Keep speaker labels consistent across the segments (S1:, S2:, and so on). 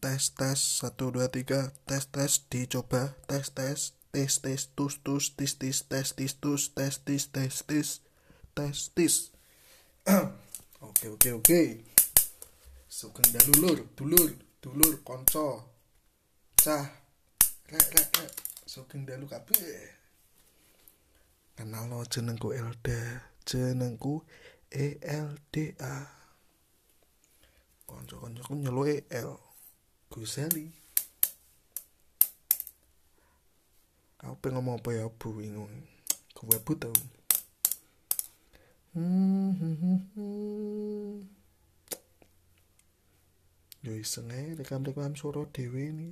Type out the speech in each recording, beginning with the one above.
S1: tes tes satu dua tiga tes tes dicoba tes tes tes tes tus tus tis tis tes tis tus tes tis tes tis tes tis. Oke oke oke. Sugeng dalulur dulur dulur konco. Cah. Rek rek rek. Sugeng dalu kabeh. Kenal jenengku Elda. Jenengku E L D A. Konco-koncoku nyeluke L Guseli. Aku pengen ngomong apa ya? Bu bingung. Gue bu tau? Hmm, hmm, hmm, yo iseng rekam-rekam suara dewe ini.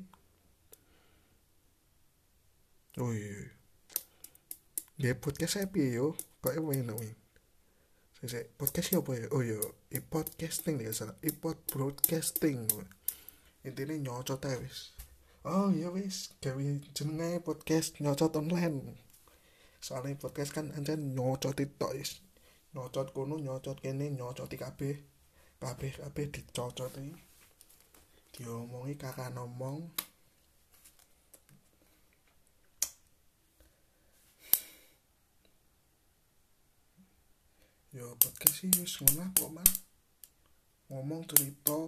S1: Oh iya ya podcast saya piye yo? Kok enak wih saya podcast ya apa ya? Oh iya i podcasting nih salah. I pod broadcasting intinya nyocot aja wis. Oh iya wis. Gawe jenenge podcast nyocot online soalnya podcast kan ancen nyocot itu wis. Nyocot kono nyocot kene nyocot kabeh. Kabeh kabeh dicocot iki. Diomongi kakak ngomong yo podcast sih wis ngono kok man ngomong cerita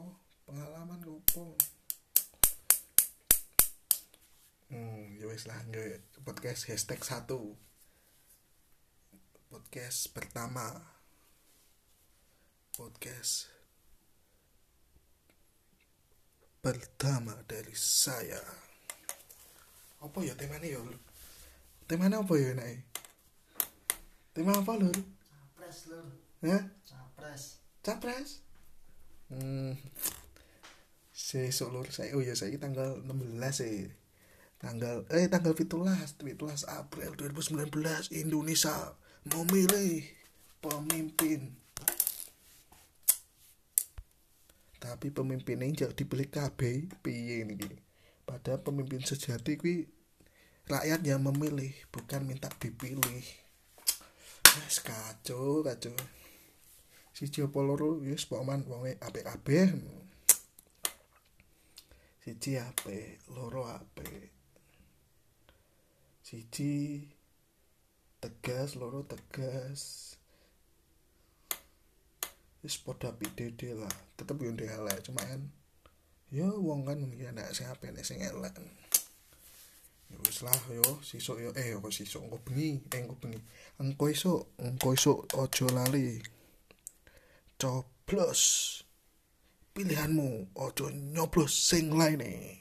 S1: pengalaman ngopo hmm ya wis lah nge podcast hashtag satu. Podcast pertama. Podcast pertama dari saya. Apa ya temanya ya temanya apa ya naik tema apa lur?
S2: Capres lur.
S1: Hah?
S2: Capres.
S1: capres? Hmm sesuk lur saya. Oh ya saya tanggal 16 sih. Tanggal eh tanggal 17 17 April 2019 Indonesia memilih pemimpin. Tapi pemimpin ini jadi dipilih KB piye niki padahal pemimpin sejati kuwi rakyat yang memilih bukan minta dipilih. Wes kacau kacau. Siji apa loro wis pokokan wonge apik kabeh siji apik loro apik siji tegas loro tegas. Wis padha apik dede lah. Tetep yo ndek elek cuma kan yo wong kan iki anak sing apik nek sing elek. Ya wis lah yo sisuk yo eh kok sisuk engko bengi eh engko bengi. Engko esuk engko esuk aja lali. Coblos pilihanmu. Ojo nyoblos sing lainnya.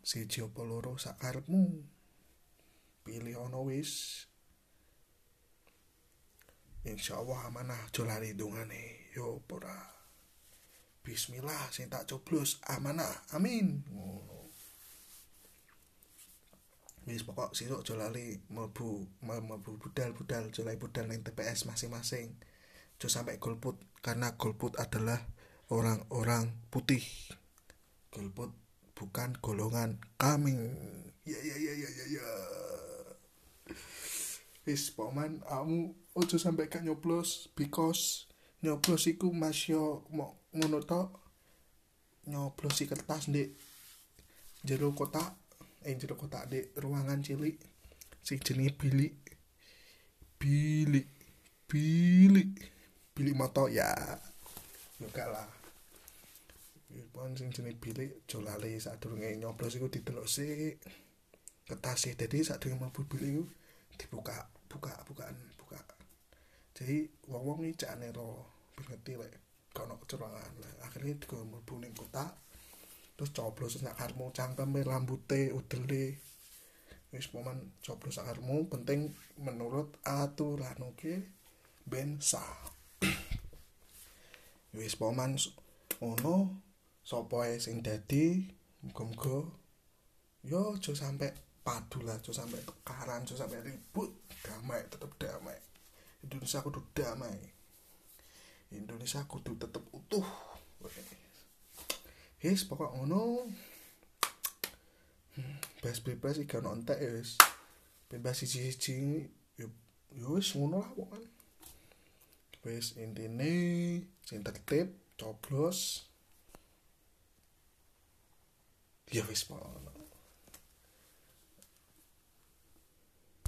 S1: Siji apa loro sakarepmu pilih ono wis. Insya Allah amanah aja lali dungane yo pora Bismillah sing tak coblos amanah. Amin. Ngono. Wis pokok sesuk aja lali mlebu mlebu budal-budal aja budal ning TPS masing-masing aja sampai golput karena golput adalah orang-orang putih. Golput bukan golongan kami ya ya ya ya ya ya. Wis poman kamu ojo sampai gak nyoblos because nyoblos iku masih mau ngono tok nyoblosi kertas ndek jero kotak eh jero kotak ndek ruangan cilik sing jenenge bilik. Bilik bilik bilik moto ya yo gak lah. Pon sing jenenge bilik aja lali sadurunge nyoblos iku didelok sik e dadi sadurunge mlebu bilik iku dibuka buka bukaan buka. Jadi wong wong ini cak nero ngerti lek kono kecurangan. Lah akhirnya digo mlebu ning kotak terus coblos sak karmu cangkeme rambute udele. Wis poman coblos sak karmu penting menurut aturan oke? Ben sah wis poman ngono sapa ae sing dadi muga-muga yo aja sampe padu lah aja sampe tukaran aja sampe ribut damai tetep damai. Indonesia kudu damai. Indonesia kudu tetep utuh. Yes, pokok ngono. Bebas bebas iki ono entek ya wis. Bebas siji-siji yo yo wis ngono lah pokokan wis intine sing tertib coblos. Ya wis pokoke